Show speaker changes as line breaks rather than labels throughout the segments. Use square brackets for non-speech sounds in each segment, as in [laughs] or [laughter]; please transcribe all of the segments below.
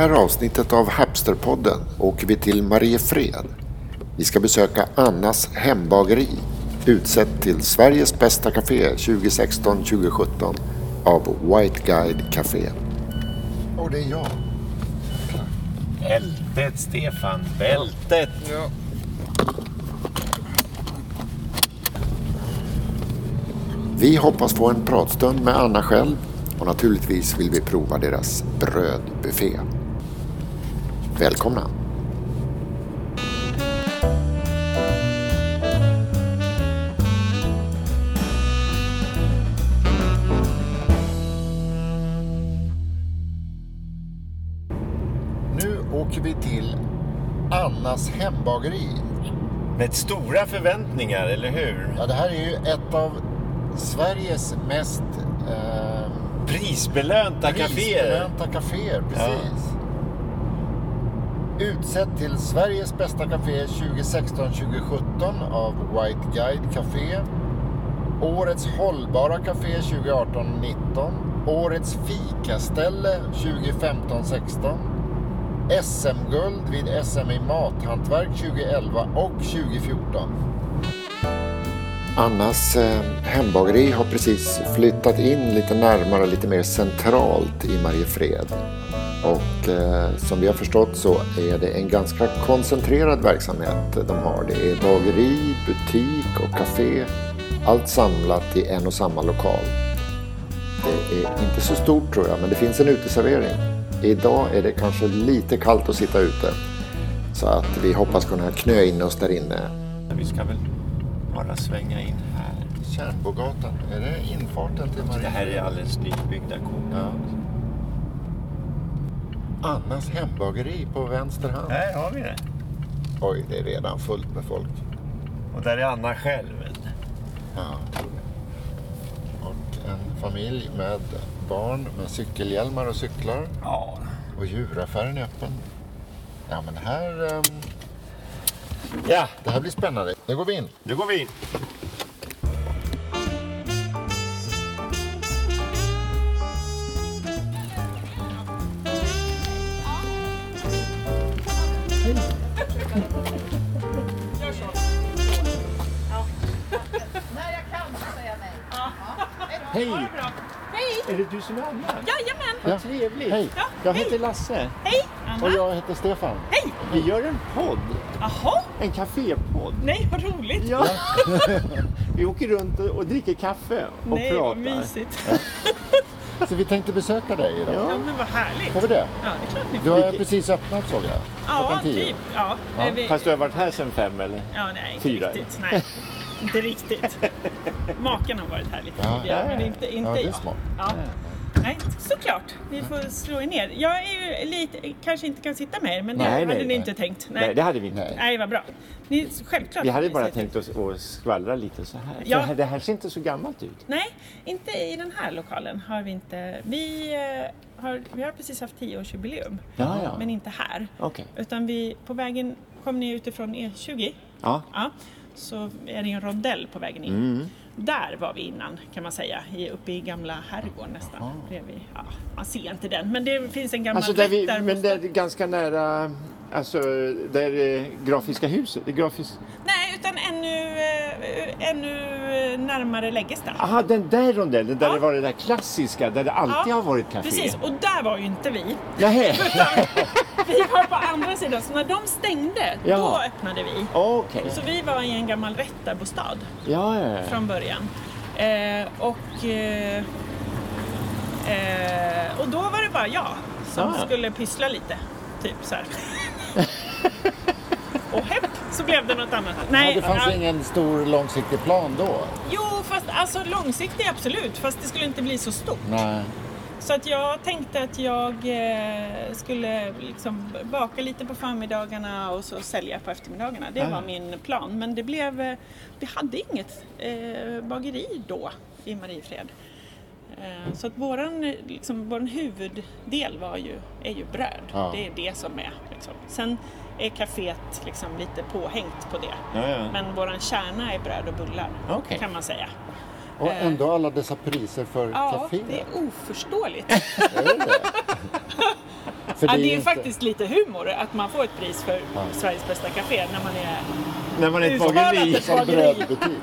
I det här avsnittet av Hapsterpodden åker vi till Mariefred. Vi ska besöka Annas hembageri, utsett till Sveriges bästa café 2016-2017 av White Guide Café. Och det är jag.
Bältet, Stefan. Bältet.
Ja. Vi hoppas få en pratstund med Anna själv och naturligtvis vill vi prova deras brödbuffé. Välkomna! Nu åker vi till Annas hembageri.
Med stora förväntningar, eller hur?
Ja, det här är ju ett av Sveriges mest eh,
Prisbelönta kaféer.
prisbelönta kaféer. Precis. Utsett till Sveriges bästa café 2016-2017 av White Guide Café. Årets hållbara café 2018-19. Årets fikaställe 2015-16. SM-guld vid SM i mathantverk 2011 och 2014. Annas eh, hembageri har precis flyttat in lite närmare, lite mer centralt i Mariefred. Och eh, som vi har förstått så är det en ganska koncentrerad verksamhet de har. Det är bageri, butik och café. Allt samlat i en och samma lokal. Det är inte så stort tror jag, men det finns en uteservering. Idag är det kanske lite kallt att sitta ute. Så att vi hoppas kunna knö in oss där inne
Vi ska väl bara svänga in här.
Tjärnbogatan, är det infarten till
Det här är alldeles nybyggda kåkar.
Ja. Annas hembageri på vänster hand.
Här har vi det.
Oj, det är redan fullt med folk.
Och där är Anna själv.
Ja. Och en familj med barn med cykelhjälmar och cyklar.
Ja.
Och djuraffären är öppen. Ja, men här... ehm,
Ja,
det här blir spännande. Nu går vi in.
nu går vi in. Hej!
Hej!
Är det du som är Anna?
Jajamän!
Ja.
Vad trevligt.
Hej.
Ja,
Jag
hej.
heter Lasse
Hej!
Och
Anna!
jag heter Stefan.
Hej!
Vi gör en podd.
Jaha!
En kafépodd.
Nej, vad roligt!
Ja. [laughs] [laughs] vi åker runt och, och dricker kaffe och
Nej, vad
pratar.
mysigt. [laughs]
Så vi tänkte besöka dig idag.
Ja, men vad härligt.
Får vi det?
Ja, det är klart ni
Du
får.
har precis öppnat såg jag.
Ja, typ. Ja,
Ja,
vi...
Fast du har varit här sedan fem eller?
ja nej, inte
Fyra.
riktigt. Nej, inte riktigt. Maken har varit här lite
Ja.
tidigare, men inte, inte
Ja, det är smart.
Ja. Nej, såklart. Vi får slå er ner. Jag är ju lite, kanske inte kan sitta med er, men det
Nej,
hade
nej,
ni
nej.
inte tänkt.
Nej, det hade vi inte.
Nej.
Nej, vad bra. Ni, självklart.
Vi hade
ni
bara tänkt oss att skvallra lite så här.
Ja.
För det här- det ser inte så gammalt ut.
Nej, inte i den här lokalen har vi inte. Vi, eh, har, vi har precis haft 10-årsjubileum,
Ja, ja.
men inte här.
Okej.
Utan vi, på vägen, kom ni utifrån E20,
Ja.
ja, så är det en rondell på vägen in.
Mm.
Där var vi innan kan man säga, uppe i gamla herrgården nästan. Bredvid. Ja, man ser inte den, men det finns en gammal
Alltså där vi,
rätt
men det är ganska nära, alltså där eh, Grafiska huset. Det är grafis...
Nej, utan ännu, eh, ännu närmare Läggesta.
Aha, den där rondellen där
Ja.
det var det där klassiska, där det alltid
Ja,
har varit café.
Precis, och där var ju inte vi.
Nähä, [laughs]
Vi var på andra sidan, så när de stängde, då
Jaha.
öppnade vi.
okej.
Så vi var i en gammal rättarbostad
Ja, ja, ja.
från början. Eh, och, eh, eh, och då var det bara jag som
Ah.
skulle pyssla lite. Typ så här. [laughs] och hepp så blev det något annat.
Nej, det fanns
ja,
ingen stor långsiktig plan då?
Jo, fast alltså långsiktigt absolut. Fast det skulle inte bli så stort.
Nej.
Så att jag tänkte att jag eh, skulle liksom baka lite på förmiddagarna och så sälja på eftermiddagarna. Det var min plan. Men det blev, eh, vi hade inget eh, bageri då i Mariefred. Så att våran, liksom, våran huvuddel var ju, är ju bröd.
Ja.
Det är det som är. Liksom. Sen är kaféet liksom lite påhängt på det.
Ja, ja.
Men våran kärna är bröd och bullar
Okej.
kan man säga.
Och
Eh.
ändå alla dessa priser för
Ja,
café.
det är oförståeligt.
Är det det? [laughs]
För
ja, det är ju
inte-
faktiskt lite humor att man får ett pris för Sveriges bästa café när man är
När man är ett bageri.
Brödbutik.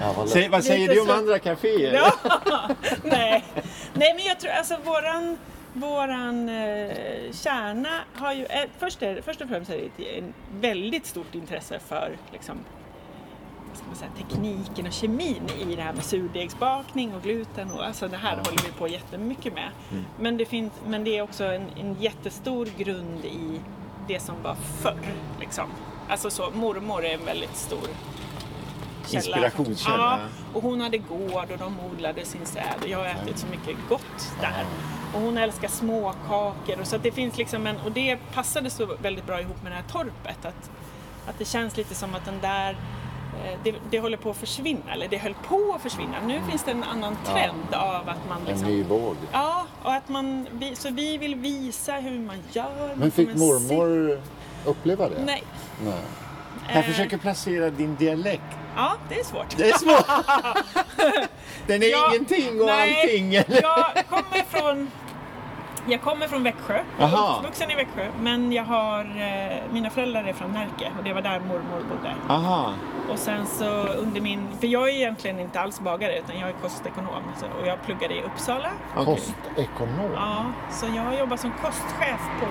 Ja, vad
Säg,
lätt.
vad säger du om
så.
andra kaféer?
Ja, [laughs] nej. nej, men jag tror alltså våran, våran eh, kärna har ju, eh, först, är, först och främst är det ett en väldigt stort intresse för liksom, ska man säga, tekniken och kemin i det här med surdegsbakning och gluten och alltså det här håller vi på jättemycket med. Men, det finns, men det är också en, en jättestor grund i det som var förr. Liksom. Alltså så, mormor är en väldigt stor källa.
Inspirationskälla.
Ja, och hon hade gård och de odlade sin säd och jag har ätit så mycket gott där. Och hon älskar småkakor och så att det finns liksom en, och det passade så väldigt bra ihop med det här torpet. Att, att det känns lite som att den där, det, det håller på att försvinna, eller det höll på att försvinna. Nu finns det en annan trend av att man
En
liksom
ny våg.
Ja, och att man, så vi vill visa hur man gör.
Men fick
kommer se-
mormor uppleva det?
Nej.
Nej.
Jag
Eh,
försöker placera din dialekt.
Ja, det är svårt.
Det är svårt. [laughs] Den är
Ja,
ingenting och
nej,
allting.
Jag kommer från, jag kommer från Växjö. Jag är
Aha.
uppvuxen i Växjö. Men jag har, eh, mina föräldrar är från Närke och det var där mormor bodde.
Aha.
Och sen så under min, för jag är egentligen inte alls bagare utan jag är kostekonom. Så, och jag pluggade i Uppsala.
Okej.
Kostekonom?
Ja, så jag har jobbat som kostchef på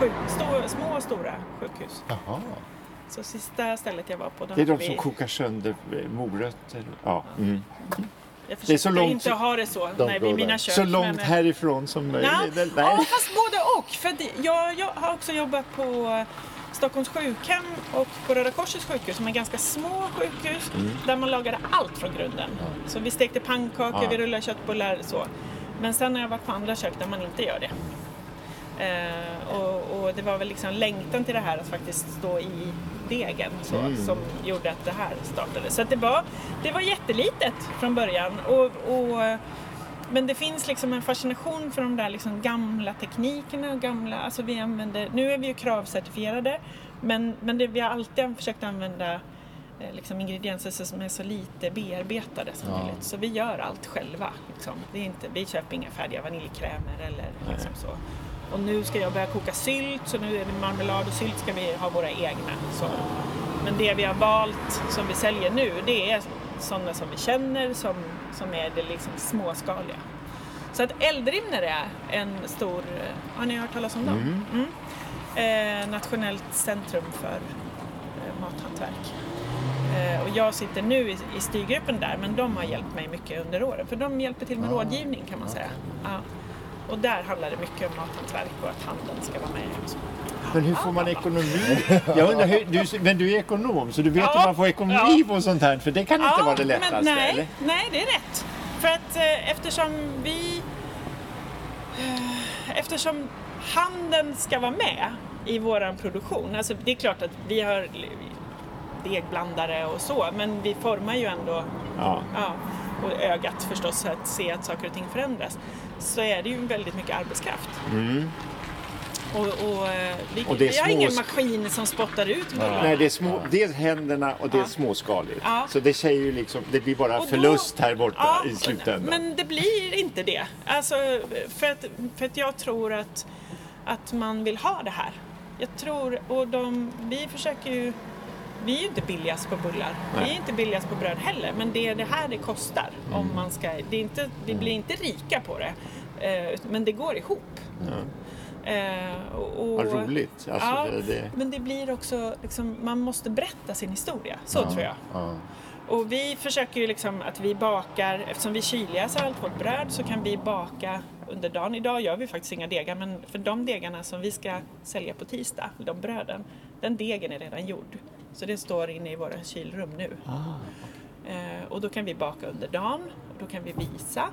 sjuk, stå, små och stora sjukhus.
Jaha.
Så sista stället jag var på. då
Det är de som
vi-
kokar sönder morötter. Ja. Mm.
Jag
det är så
försöker
långt-
inte ha det så nej, vid mina kök.
Så långt
men-
härifrån som möjligt.
Nej. Ja, fast både och. För det, jag, jag har också jobbat på Stockholms sjukhem och på Röda Korsets sjukhus som är ganska små sjukhus där man lagade allt från grunden. Så vi stekte pannkakor,
Ja.
vi rullade köttbullar så. Men sen har jag varit på andra kök där man inte gör det. Eh, och, och det var väl liksom längtan till det här att faktiskt stå i degen så, som gjorde att det här startade. Så det, var, det var jättelitet från början. Och, och, men det finns liksom en fascination för de där liksom gamla teknikerna och gamla, alltså vi använder, nu är vi ju kravcertifierade men, men det, vi har alltid försökt använda eh, liksom ingredienser som är så lite bearbetade som
Ja.
möjligt. Så vi gör allt själva. Liksom. Det är inte, vi köper inga färdiga vaniljkrämer eller liksom så. Och nu ska jag börja koka sylt, så nu är det marmelad och sylt ska vi ha våra egna. Så. Men det vi har valt som vi säljer nu, det är sådana som vi känner som, som är det liksom småskaliga. Så att Eldrimner är en stor, eh, har ni hört talas om dem? Mm. Eh, nationellt centrum för eh, mathantverk. Eh, och jag sitter nu i, i styrgruppen där men de har hjälpt mig mycket under åren för de hjälper till med rådgivning kan man säga. Ja. Och där handlar det mycket om mathantverk och att handeln ska vara med.
Men hur får man ekonomi? Jag undrar hur, du, men du är ekonom så du vet
Ja.
hur man får ekonomi på sånt här för det kan inte vara det
men
lättaste
nej,
eller?
nej, det är rätt. För att eh, eftersom vi... Eh, eftersom handeln ska vara med i våran produktion. Alltså det är klart att vi har degblandare och så, men vi formar ju ändå
Ja.
ja, och ögat förstås att se att saker och ting förändras. Så är det ju väldigt mycket arbetskraft. Och, och, eh, vi,
Mm. Och det är
vi har
små
ingen
sk-
maskin som spottar ut bullarna.
Nej, det är små, dels händerna och det är
Ja.
småskaligt.
Ja.
Så det säger ju liksom, det blir bara
Och då-
förlust här borta
Ja,
i slutändan.
Men det blir inte det. Alltså, för, att, för att jag tror att, att man vill ha det här. Jag tror, och de, vi försöker ju, vi är ju inte billigast på bullar. Vi
Nej.
är inte billigast på bröd heller. Men det är det här det kostar. Om
Mm.
man ska, det är inte, vi blir inte rika på det. Eh, men det går ihop. Eh, och,
Vad roligt. Alltså,
ja,
det, det,
men det blir också, liksom, man måste berätta sin historia. Så tror jag.
Ja.
Och vi försöker ju liksom att vi bakar, eftersom vi kyljäser allt vårt bröd så kan vi baka under dagen. Idag gör vi faktiskt inga degar men för de degarna som vi ska sälja på tisdag, de bröden, den degen är redan gjord. Så det står inne i våra kylrum nu. Eh, och då kan vi baka under dagen, och då kan vi visa.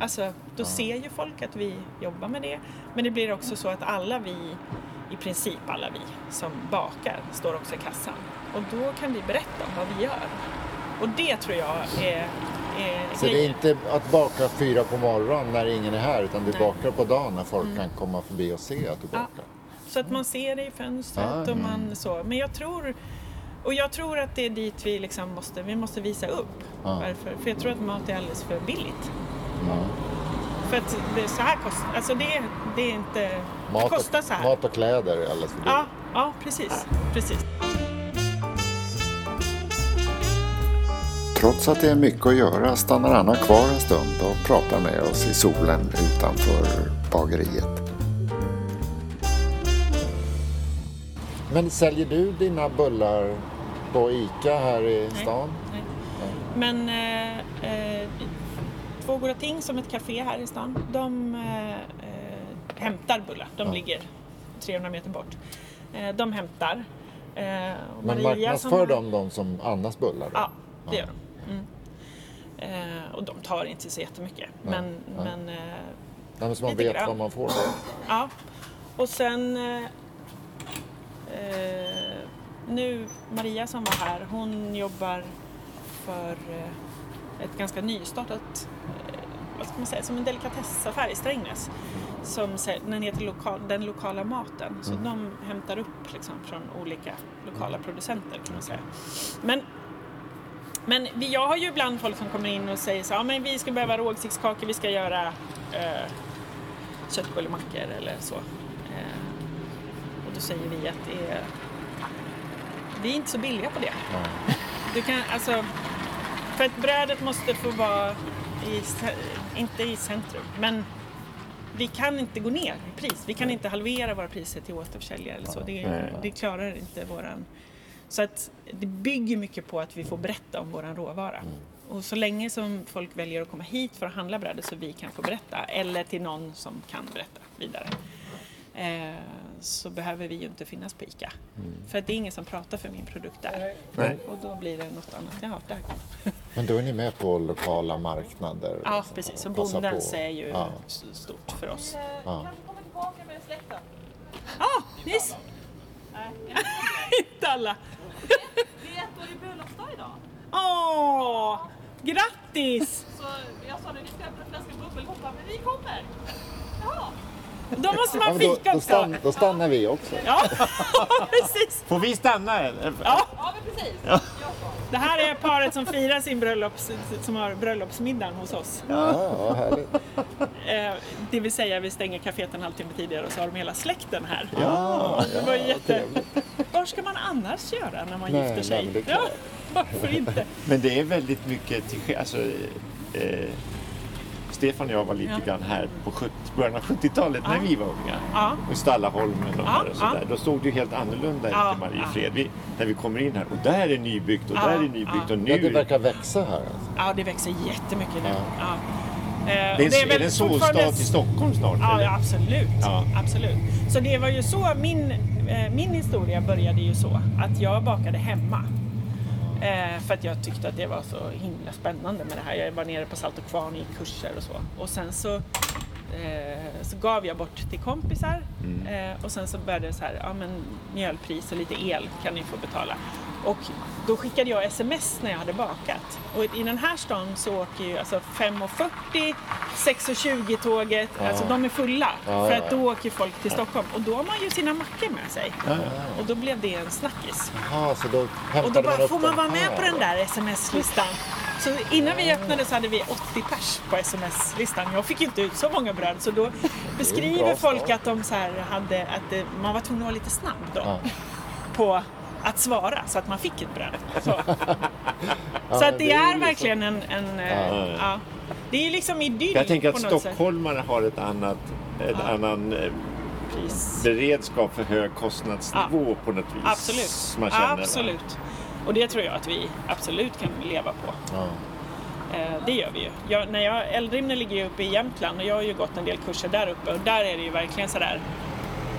Alltså, då ser ju folk att vi jobbar med det. Men det blir också så att alla vi, i princip alla vi som bakar, står också i kassan. Och då kan vi berätta om vad vi gör. Och det tror jag är,
Så det är inte att baka fyra på morgonen när ingen är här utan du
Nej. Mm.
bakar på dagen när folk kan komma förbi och se att du
Ja.
bakar.
Så att man ser det i fönstret
Ah,
och man så. Men jag tror, och jag tror att det är dit vi liksom måste, vi måste visa upp.
Ja.
Varför? För jag tror att mat är alldeles för billigt.
Ja.
För att det, så här kostar, alltså det, det är inte,
Mat
det
och,
kostar så här.
mat och kläder är alldeles för dyrt.
Ja, ja precis. precis.
Trots att det är mycket att göra stannar Anna kvar en stund och pratar med oss i solen utanför bageriet. Men säljer du dina bullar på ICA här i stan?
Nej. Men eh, eh, Två Goda Ting som ett café här i stan, de eh, eh, hämtar bullar. De ligger 300 meter bort. Eh, de hämtar.
Men marknadsför
har-
de dem som Annas bullar? Då?
Ja, det gör de. Mm. Eh, och de tar inte så jättemycket. Men,
nej.
men eh,
Ja, men så man vet
grann.
vad man får.
Ja, och sen eh, nu Maria som var här, hon jobbar för eh, ett ganska nystartat, eh, vad ska man säga, som en delikatessaffär i Strängnäs. Som den heter lokal, Den lokala maten. Så de hämtar upp liksom, från olika lokala producenter kan man säga. Men men jag har ju ibland folk som kommer in och säger så ja men vi ska behöva rågsiktskakor, vi ska göra eh, köttbullemackor eller så. Eh, och då säger vi att det är, vi är inte så billiga på det. Du kan, alltså, för att brödet måste få vara i, inte i centrum, men vi kan inte gå ner i pris. Vi kan inte halvera våra priser till återförsäljare eller så. Det, det klarar inte våran... Så att det bygger mycket på att vi får berätta om våran råvara. Och så länge som folk väljer att komma hit för att handla brödet så vi kan få berätta, eller till någon som kan berätta vidare, eh, så behöver vi ju inte finnas på ICA. För att det är ingen som pratar för min produkt där.
Nej.
Och då blir det något annat. Ja, där kom
Men då är ni med på lokala marknader?
Ja,
liksom,
precis.
och
bondens
på.
är ju
Ja.
stort för oss.
Ja.
Ah, nyss! [laughs] Inte alla.
Det är ettårig bröllopsdag idag.
Åh, grattis!
Så jag sa det, vi ska öppna en flaska bubbelhoppa, men vi kommer. Jaha.
Då måste
Ja,
man
då,
fika
då,
också.
stann, då stannar vi också.
Ja, [laughs] precis.
Får vi stanna? eller?
Ja,
Ja, men precis. Så.
det här är paret som firar sin bröllops, som har bröllopsmiddagen hos oss.
Ja, vad härligt.
Eh, det vill säga vi stänger kaféet en halvtimme tidigare och så har de hela släkten här.
Ja,
Det var
ja,
jätte... Var ska man annars göra när man
Nej,
gifter sig?
nej, men det är
ja, varför inte?
Men det är väldigt mycket till alltså, eh, Stefan och jag var lite
Ja.
grann här på 70, början av 70-talet när
Ja.
vi var unga.
Ja.
I Stallaholmen och,
Ja,
här och sådär.
ja.
Då såg det ju helt annorlunda ut
Ja,
i Mariefred. Vi, när vi kommer in här och där är nybyggt och
Ja,
där är nybyggt och nu...
Ja, det verkar växa här. Alltså.
Ja, det växer jättemycket nu.
Ja.
Ja. Eh,
det är, en, är,
väl
det en sovstad till Stockholm snart?
Ja, ja absolut.
Ja.
absolut. Så det var ju så min, eh, min historia började ju så att jag bakade hemma. Eh, för att jag tyckte att det var så himla spännande med det här. Jag var nere på Salt och Kvarn i kurser och så. Och sen så, eh, så gav jag bort till kompisar. Eh, och sen så började det så här, ja men mjölpris och lite el kan ni få betala. Och då skickade jag sms när jag hade bakat. Och i den här stan så åker ju alltså 5.40, 6.20 tåget, alltså de är fulla.
Ja,
för
ja,
att då åker folk till Stockholm. Och då har man ju sina mackor med sig. Och då blev det en snackis.
Jaha, så då
Och då bara, får man vara med
här,
på den där sms-listan? Så innan vi öppnade så hade vi 80 pers på sms-listan. Jag fick inte ut så många bröd så då beskriver folk att de så här hade, att man var tvungen att vara lite snabb då
Ja.
på att svara så att man fick ett bröd. Så, [laughs]
Ja,
så att det,
det är
är
ju
verkligen en, en ja. ja. Det är liksom idyll
Jag tänker att
något sätt.
stockholmare har ett annat, ett
Ja.
annan eh,
Pris.
beredskap för hög kostnadsnivå på något vis.
Absolut.
Man känner,
absolut. Och det tror jag att vi absolut kan leva på.
Ja.
Eh, det gör vi ju. Jag, när jag, Eldrimner ligger ju uppe i Jämtland och jag har ju gått en del kurser där uppe och där är det ju verkligen sådär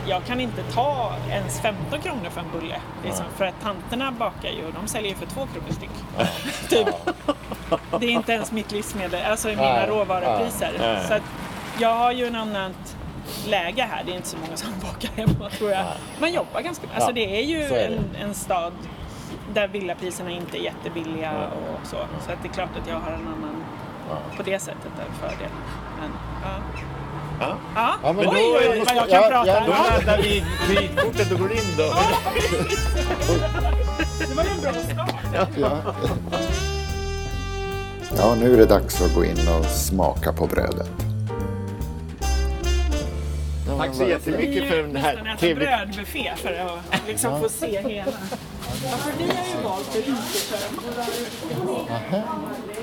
jag kan inte ta ens 15 kronor för en bulle. Liksom, för att tanterna bakar ju och de säljer ju för 2 kronor styck. [laughs] typ. Det är inte ens mitt livsmedel, alltså mina
Nej,
råvarupriser.
nej.
Så att jag har ju en annat läge här. Det är inte så många som [laughs] bakar hemma tror jag. Man jobbar ganska Alltså
Ja,
det är ju
är det.
en, en stad där villapriserna inte är jättebilliga och så. Så att det är klart att jag har en annan, på det sättet, en fördel. Men, ja.
Ja.
Ja.
Ja, men
oj,
då-
oj, oj, vad jag kan
ja,
prata.
ja,
Då
Ja.
laddar vi kreditkortet och går in då.
Det var ju en bra start.
Ja. ja, nu är det dags att gå in och smaka på brödet. Ja,
Tack så
Vi
jättemycket för
är
den
nästan
här trevliga...
brödbuffé för att liksom få se hela. Ja, för vi har ju valt att inte köra mackor.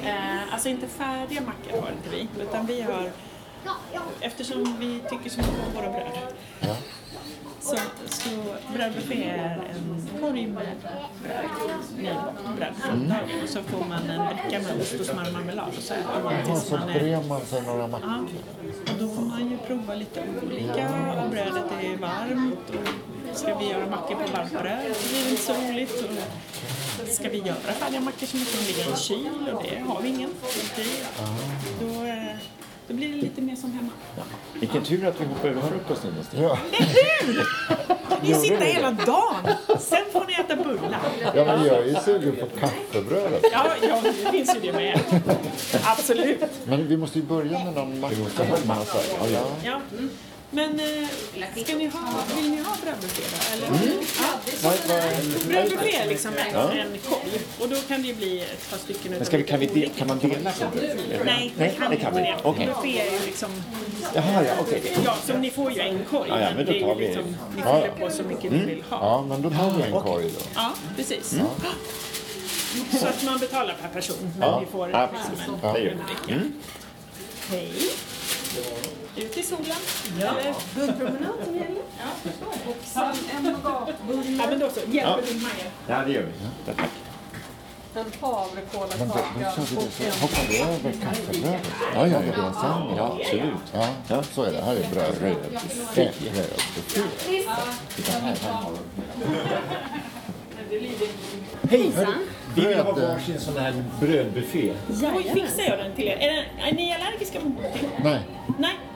Eh, alltså inte färdiga mackor har inte vi, utan vi har Eftersom vi tycker så mycket om våra bröd. Så, så brödbuffé är en korg med bröd, nybröd från dagen. Och så får man en bricka med ost och smör och marmelad. Och så äter man tills
så
man är
brer man sig några mackor.
Ja, och då får man ju prova lite olika och brödet är varmt och ska vi göra mackor på varmt bröd så blir det inte så roligt. Och ska vi göra färdiga mackor så måste de ligga i en kyl och det har vi ingen. Det, då, eh, då blir det lite mer som hemma.
Vilken tur att vi hoppade över frukosten en stund.
Ja. [laughs]
Ni sitter hela dagen, sen får ni äta bullar.
ja, men jag är ju sugen på kaffebrödet.
Ja, ja det finns ju det med. Absolut.
Men vi måste ju börja med någon macka. Ja, ja.
Ja. mm. Men eh, ska ni ha, vill ni ha brödbuffé då? Eller? Ja. Brödbuffé är liksom en, en korg och då kan det ju bli ett par stycken
Men ska vi, kan, vi de, kan man dela på bröd?
Nej, kan
det kan
inte
vi. Okej.
Buffé är ju liksom...
Jaha, ja, okej.
Ja, så ni får ju en korg.
Ja, ja, men då
det är
tar
ju
vi-
liksom, ni
Ja.
fyller på så mycket ni vill ha.
ja, men då tar vi en korg då.
Ja, precis. Så att man betalar per person, men
Ja.
vi får
Ja, precis.
en,
Ja, det
bricka. Hej. Ut i solen.
Hundpromenad som gäller. Och sen en gatbulle,
Ja, men då så. Hjälper du Maja?
Ja, det gör vi. Ja, tack.
en
det
och en
Hoppar vi över kaffebrödet? Ja, ja, det sändning.
Ja, absolut.
Ja, så är det. Här är bröd. Brödbuffé. [laughs] Brödbuffé.
Hej! Vi vill ha varsin sån här brödbuffé.
Oj, fixar jag den till er? Är, den, är ni allergiska mot?
Nej,
Nej?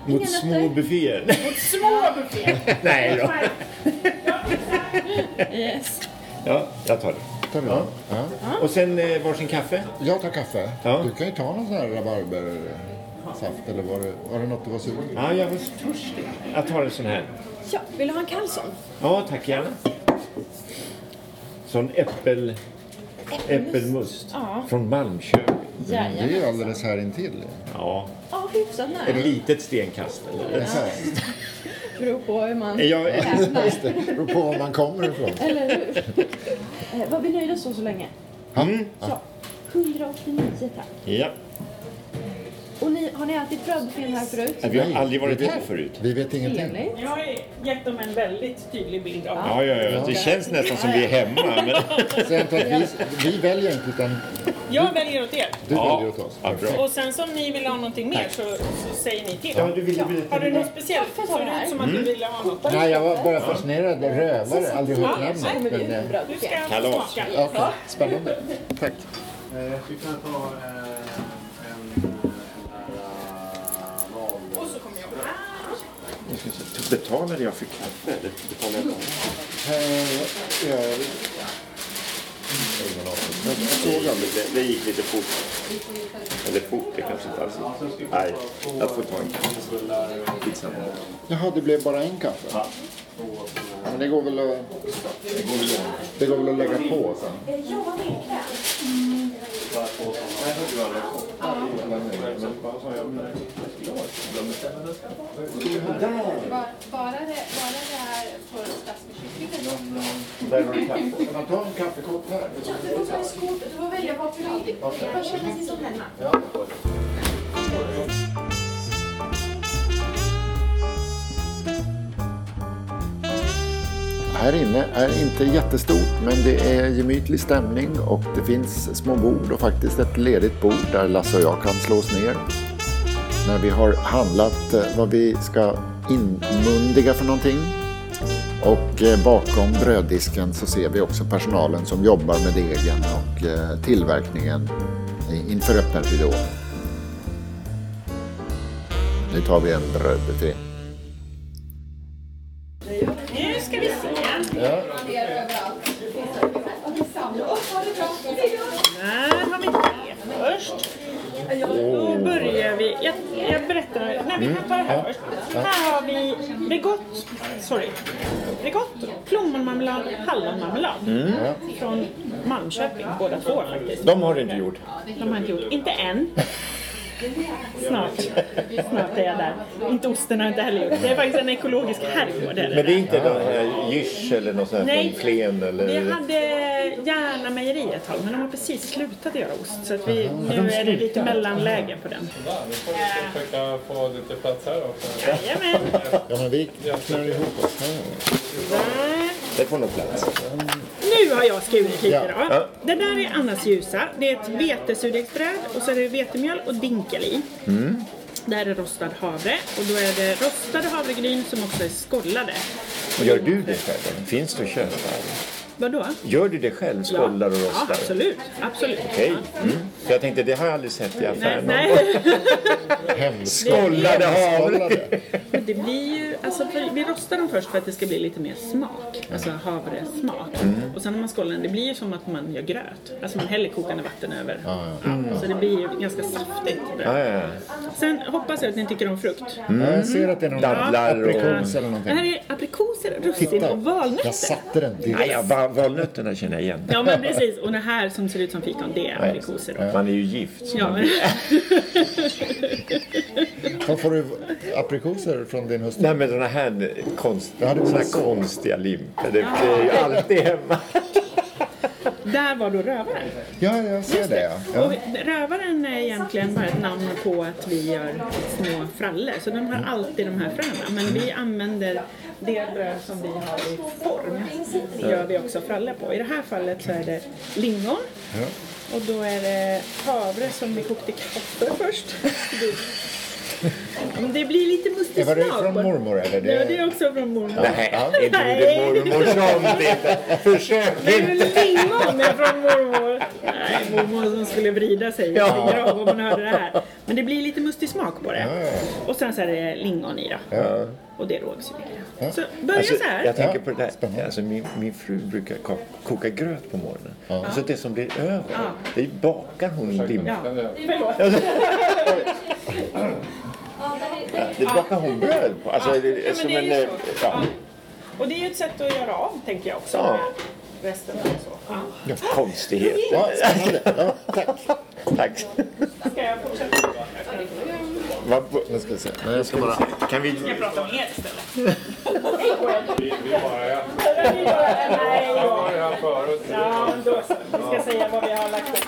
Mot små bufféer.
Mot små bufféer? [laughs]
Nej då.
Yes.
Ja, jag tar det.
tar du den? Ja.
Och sen eh, varsin kaffe.
Jag tar kaffe.
Ja.
Du kan ju ta någon sån här rabarbersaft eller var det, var det något du var sugen på?
Ja, jag var törstig. Jag tar en sån här.
Ja, vill du ha en Karlsson?
Ja, tack gärna. Sån äppel... Äppelmust.
Ja.
Från Malmköping.
Det är ju alldeles här intill.
Ja,
Ja, hyfsat
ett
nära.
litet stenkast. Eller?
Ja. [laughs]
Beror på hur man
Jag,
räknar. [laughs]
Just det, beror på var man kommer ifrån.
Eller hur? Eh, var vi nöjda så så länge?
Mm.
Ja. 189 tack.
ja.
Och ni, har ni ätit brödbuffén här förut?
Vi har aldrig varit här förut.
Vi vet ingenting.
Jag har gett dem en väldigt tydlig bild av
Ja, ja, ja. Det känns nästan som vi är hemma. Men... [laughs]
Så vi, vi väljer inte utan
Jag väljer åt er.
du
Ja.
väljer åt oss.
Ja, bra.
Och sen som ni vill ha någonting mer så, så säger ni till.
Ja, du ville berätta
Har du något speciellt? Såg det ut som att du ville ha något?
Nej, jag var bara fascinerad. Rövare, aldrig hört
Så kommer
namnet. Men, eh,
Du ska
Kalas.
smaka.
ja, okej. Spännande. Tack.
Vi kan ta eh, en, en nära
Och så kommer jag.
Jag Betalade jag för kaffe? eller betalade jag
Eh, jag, jag, såg
det, det gick lite fort. Eller fort, det kanske inte alls Nej, jag får ta en kaffe. Skitsamma.
Jaha, det blev bara en kaffe? Men det går väl att, det går väl att lägga på sen?
Bara, bara, det, bara det här för stadsbesöket.
Där har du kaffe. [laughs] Kan man ta en kaffekopp här?
Ja, du får ta en skåp. Du får välja vad du vill. Vad känner sig som hemma?
Här inne är inte jättestort men det är gemytlig stämning och det finns små bord och faktiskt ett ledigt bord där Lasse och jag kan slå oss ner. När vi har handlat eh, vad vi ska inmundiga för någonting. Och eh, bakom bröddisken så ser vi också personalen som jobbar med degen och eh, tillverkningen inför öppen. Nu tar vi en brödbuffé.
Jag, berättar. Nej, vi kan ta det här först. Här har vi Bregott. Sorry. Bregott, plommonmarmelad, hallonmarmelad. Från Malmköping, båda två faktiskt.
De har du inte gjort.
De har inte gjort, inte än. Snart. Snart är jag där. Inte osten har jag inte heller gjort. Det är faktiskt en ekologisk herrgård.
Men det är inte någon här Jysch eller något sånt här
Nej.
från Flen eller?
Vi hade Järna mejeri ett tag men de har precis slutat göra ost så att vi, nu är det lite mellanläge på den.
Vi får försöka få lite plats här också.
Jajamän!
Ja, men vi knör ihop oss här.
Det får nog plats.
Nu har jag skurit lite
Ja.
då. Det där är Annas ljusa. Det är ett vetesurdegsbröd och så är det vetemjöl och dinkel i. Det här är rostad havre och då är det rostade havregryn som också är skållade.
Gör du det själv? Finns det att köpa?
Vadå?
Gör du det själv? Skollar och
Ja,
rostar?
absolut. absolut.
Okej. Mm. För jag tänkte, det har jag aldrig sett i
Nej,
affären.
nej. [laughs]
Skållade havre! [laughs]
Det blir ju, alltså för, vi rostar dem först för att det ska bli lite mer smak. Alltså havresmak. Och sen när man skålar den, det blir ju som att man gör gröt. Alltså man häller kokande vatten över. Ja, Så det blir ju ganska saftigt bröd.
Ja, ja, ja.
Sen hoppas jag att ni tycker om frukt.
Ja, jag ser att det är någon
Dadlar och-
aprikos eller
Det
någonting.
här är aprikoser, russin
Titta,
och valnötter.
jag satte den
Nej,
direkt.
Ja, va- valnötterna känner jag igen.
Ja men precis, och det här som ser ut som fikon, det är aprikoser. då.
Man är ju gift.
Ja,
man- [laughs]
Var får du aprikoser från din hustru?
Nej men sådana här, konst,
Ja, det
såna här konstiga limper. Det det är ju alltid hemma.
där var då rövaren.
Ja, jag ser det. Ja.
Och rövaren är egentligen bara ett namn på att vi gör små frallor. Så de har alltid de här fröna. Men vi använder det bröd som vi har i form. Gör vi också frallor på. I det här fallet så är det lingon. Och då är det havre som vi kokte kaffe först. [laughs] Det blir lite mustig
Var det
smak
från
på det.
mormor eller?
Ja, det är också från mormor.
Nej, är inte det mormor som [laughs] det? Försök
Det är
inte.
väl lingon är från mormor? Nej, mormor som skulle vrida sig i sin grav om man hörde det här. Men det blir lite mustig smak på det. Och sen så är det lingon i då. Och det rågs ju lite. Så börja
Alltså,
så här.
jag tänker på det där. Alltså, min, min fru brukar ko- koka gröt på morgonen. Alltså det som blir över, det bakar hon lim.
Ja, förlåt. [laughs] [laughs]
Det bakar hon bröd på. Alltså, det är
men
som
det är
en...
ju
eh. Ja,
Och det är ju ett sätt att göra av, tänker jag också.
Ja.
Resten och så. Ja.
konstigheter.
Ja. Ja, tack.
Tack.
Ska jag fortsätta?
Vad-
Nu ska vi se. Nej, jag ska bara...
Kan vi...
Jag pratar om er istället. [laughs]
Vi, vi bara äter.
Nej, ja. Ja, då så. Vi ska säga vad vi har lagt upp.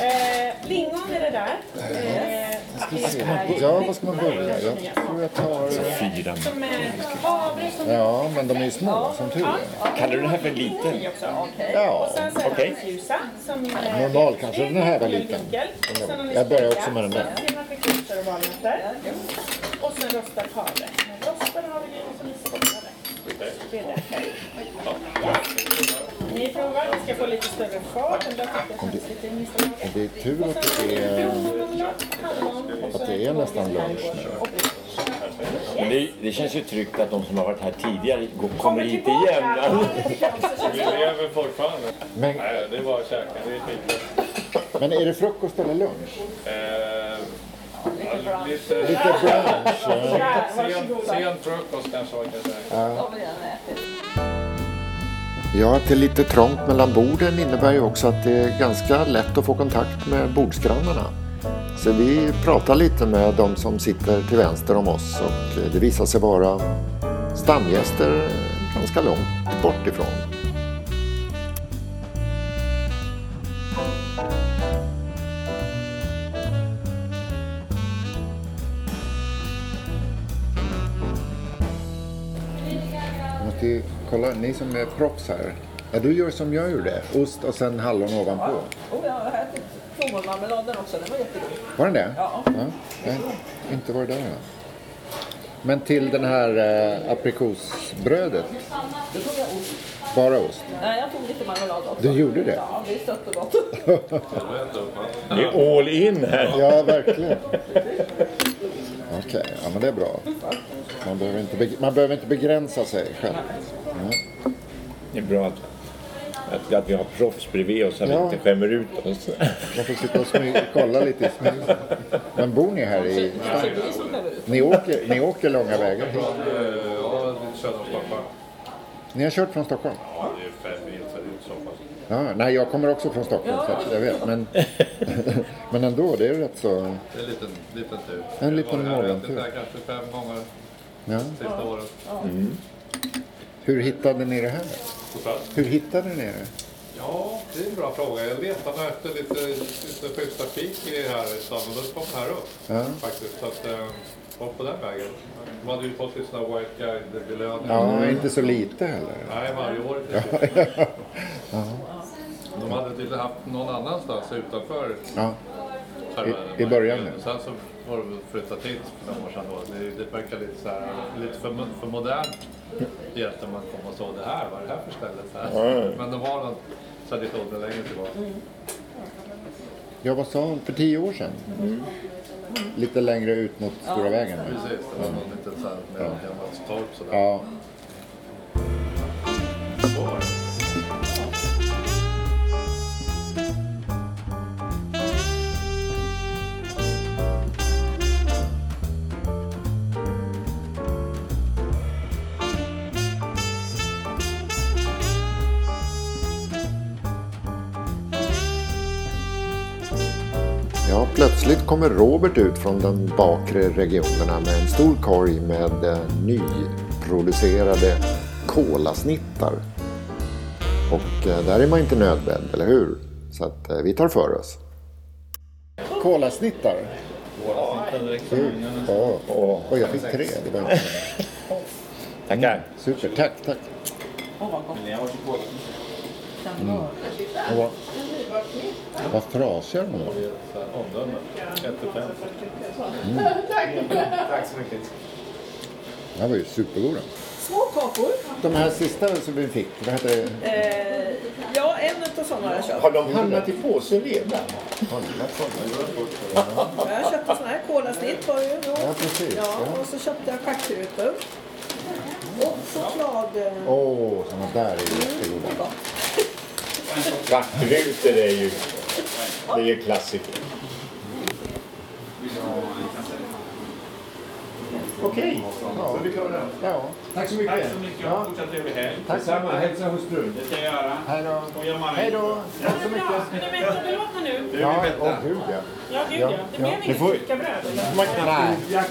Eh, lingon är det där. Eh, det är
Ja, vad ska man börja? Jag tror jag tar...
Fyra.
som är havre som
Ja, men de är ju små som tur är.
Kallar du det här för liten?
Ja,
Sen så är det
Okej.
är
normal kanske den här var liten. Jag börjar också med den där.
och sen rostad havre. Rostad havregryn som är skållade. Provar, ni ska få lite större fart.
Det är tur att det är, att det är nästan lunch nu.
Men det, det känns ju tryggt att de som har varit här tidigare går- kommer hit igen. [laughs]
Vi lever fortfarande.
Men,
Nej, det är bara att käka. Det är
men är det frukost eller lunch?
Eh, ja, lite
Lite brunch?
sen, sen frukost kanske man kan säga.
Ja, Ja, att det är lite trångt mellan borden innebär ju också att det är ganska lätt att få kontakt med bordsgrannarna. Så vi pratar lite med de som sitter till vänster om oss och eh, det visar sig vara stamgäster ganska långt bort ifrån. Ni som är proffs här. Ja, du gör som jag gjorde, ost och sen hallon ovanpå.
Oh, ja, jag ätit plommonmarmeladen också, den var jättegod.
Var den det?
Ja.
ja har inte varit där än. Men till den här eh, aprikosbrödet,
Då tog jag ost.
bara ost?
Nej, jag tog lite marmelad också.
Du gjorde det?
Ja, det är sött och gott. [laughs]
Det är all in här.
Ja, verkligen. Okej, ja men det är bra. Man behöver inte, beg- man behöver inte begränsa sig själv.
Det är bra att, att, att vi har proffs bredvid oss så att vi
Ja.
inte skämmer ut oss.
Man får sitta och smyga, kolla lite i smyg. Men bor ni här i stan? Ni åker, ni åker långa vägar hit? Ni har kört från Stockholm?
Ja, det är fem mil så det är inte så pass.
Ja, nej, jag kommer också från Stockholm så att jag vet. Men, [laughs] men ändå, det är rätt så...
Det är en liten, liten tur.
En liten
Jag har varit här,
morgontur.
jag Kanske fem gånger
Ja.
sista året.
Hur hittade ni det här?
Totalt.
Hur hittade ni det?
Ja, det är en bra fråga. Jag letade efter lite, lite schyssta fik i här i stan och då kom det här upp
Ja.
faktiskt. Så att, eh, var på den vägen. De hade ju fått lite sådana White Guide-belöningar.
Ja, inte så lite heller.
Nej, varje år. Inte. De hade tydligen haft någon annanstans utanför
Ja, I- i början, ja.
Sen så var de flyttat hit för några år sedan då. Det, det verkar lite, så här, lite för, för modernt egentligen man kom och såg det här. Vad är det här för ställe? Så här. Men de har någon tradition längre tillbaka.
jag vad sa hon? För tio år sedan? Lite längre ut mot Stora vägen.
Precis, det var någon liten så här med ja. gammalt torp sådär.
Ja,
Så
kommer Robert ut från de bakre regionerna med en stor korg med eh, nyproducerade kolasnittar. Och eh, där är man inte nödbedd, eller hur? Så att eh, vi tar för oss. Kolasnittar? Kul. Ja, ja. Och jag fick tre. Det var
Tackar.
super. Tack, tack. Mm. Och vad, vad frasiga de var.
Så här, Omdöme. 1 till 5.
Tack så mycket.
De här var ju supergoda.
Små kakor.
De här sista som vi fick, vad hette det?
Eh, ja, en av sådana har jag köpt.
Har de hamnat i påsen redan?
Jag köpte sån här kolasnitt var det ju då.
Ja, precis.
Ja,
Ja.
och så köpte jag stjärtrutor. Och choklad... eh,
Åh, oh, sådana där är jättegoda.
gott.
Svartrutor är ju, det är ju klassiker. Okej, då är vi klara.
Ja,
Tack så mycket.
Tack så mycket och fortsatt trevlig helg.
tack
Detsamma, hälsa hustrun.
Det ska jag göra.
Hej då. Hej då. Tack så mycket.
är ni mätta och belåtna nu?
Ja, åh gud ja.
Ja, gud
Ja,
ja. Det blev
ja.
inget fikabröd?
Nej,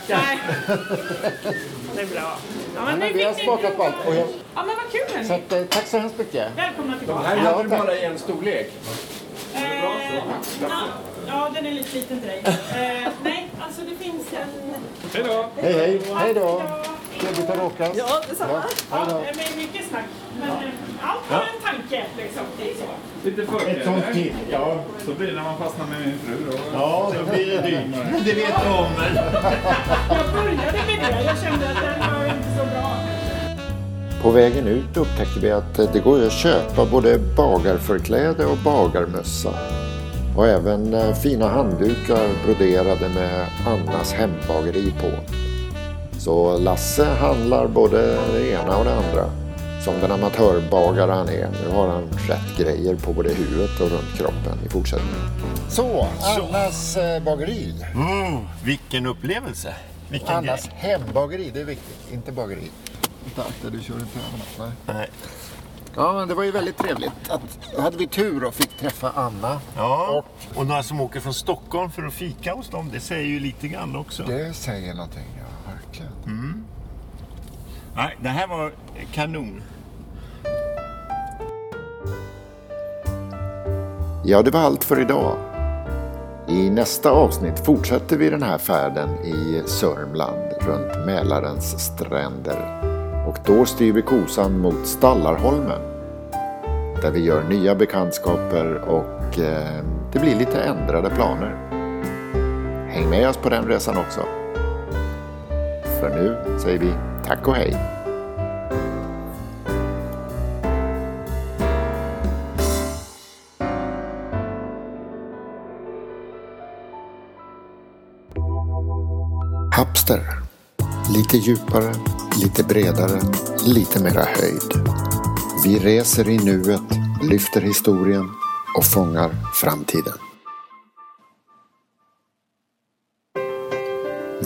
Nej. [laughs] Det är bra. Ja, men
men
nu
vi har smakat på allt. Och jag,
Ja, men vad kul
så
hörni.
att, eh, tack så hemskt mycket.
Välkomna tillbaka.
Här
Ja,
hade du
tack.
bara en storlek.
Eh, ja, ja, den är lite liten till dig. Eh, nej, alltså det finns en...
Hej då!
Hej, hej. Hej då. Trevligt att råkas.
Ja, detsamma.
Ja,
Ja, är mycket snack. Men eh, allt har en tanke liksom. Det är så.
Lite
Ett sånt till. Ja,
Så blir det när man fastnar med min fru då.
ja då blir det dyrt. Men det vet du om. men- [laughs]
Jag började med det. Jag kände att den var inte så bra.
På vägen ut upptäcker vi att det går att köpa både bagarförkläde och bagarmössa. Och även eh, fina handdukar broderade med Annas hembageri på. Så Lasse handlar både det ena och det andra. Som den amatörbagare han är. Nu har han rätt grejer på både huvudet och runt kroppen i fortsättningen. Så, Annas eh, bageri.
Mm, vilken upplevelse. Vilken
Annas hembageri, det är viktigt. Inte bageri. Inte alltid du kör inte över Nej.
Nej.
Ja, men det var ju väldigt trevligt. Att, då hade vi tur och fick träffa Anna.
Ja, och några som åker från Stockholm för att fika hos dem, det säger ju lite grann också.
Det säger någonting, ja, verkligen.
Nej, det här var kanon.
Ja, det var allt för idag. I nästa avsnitt fortsätter vi den här färden i Sörmland runt Mälarens stränder. Och då styr vi kosan mot Stallarholmen. Där vi gör nya bekantskaper och eh, det blir lite ändrade planer. Häng med oss på den resan också. För nu säger vi tack och hej. Hapster. Lite djupare, lite bredare, lite mera höjd. Vi reser i nuet, lyfter historien och fångar framtiden.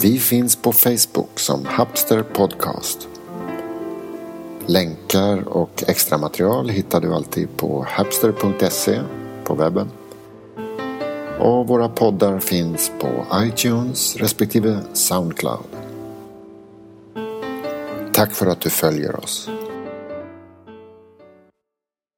Vi finns på Facebook som Hapster Podcast. Länkar och extra material hittar du alltid på hapster.se på webben. Och våra poddar finns på iTunes respektive Soundcloud. Tack för att du följer oss.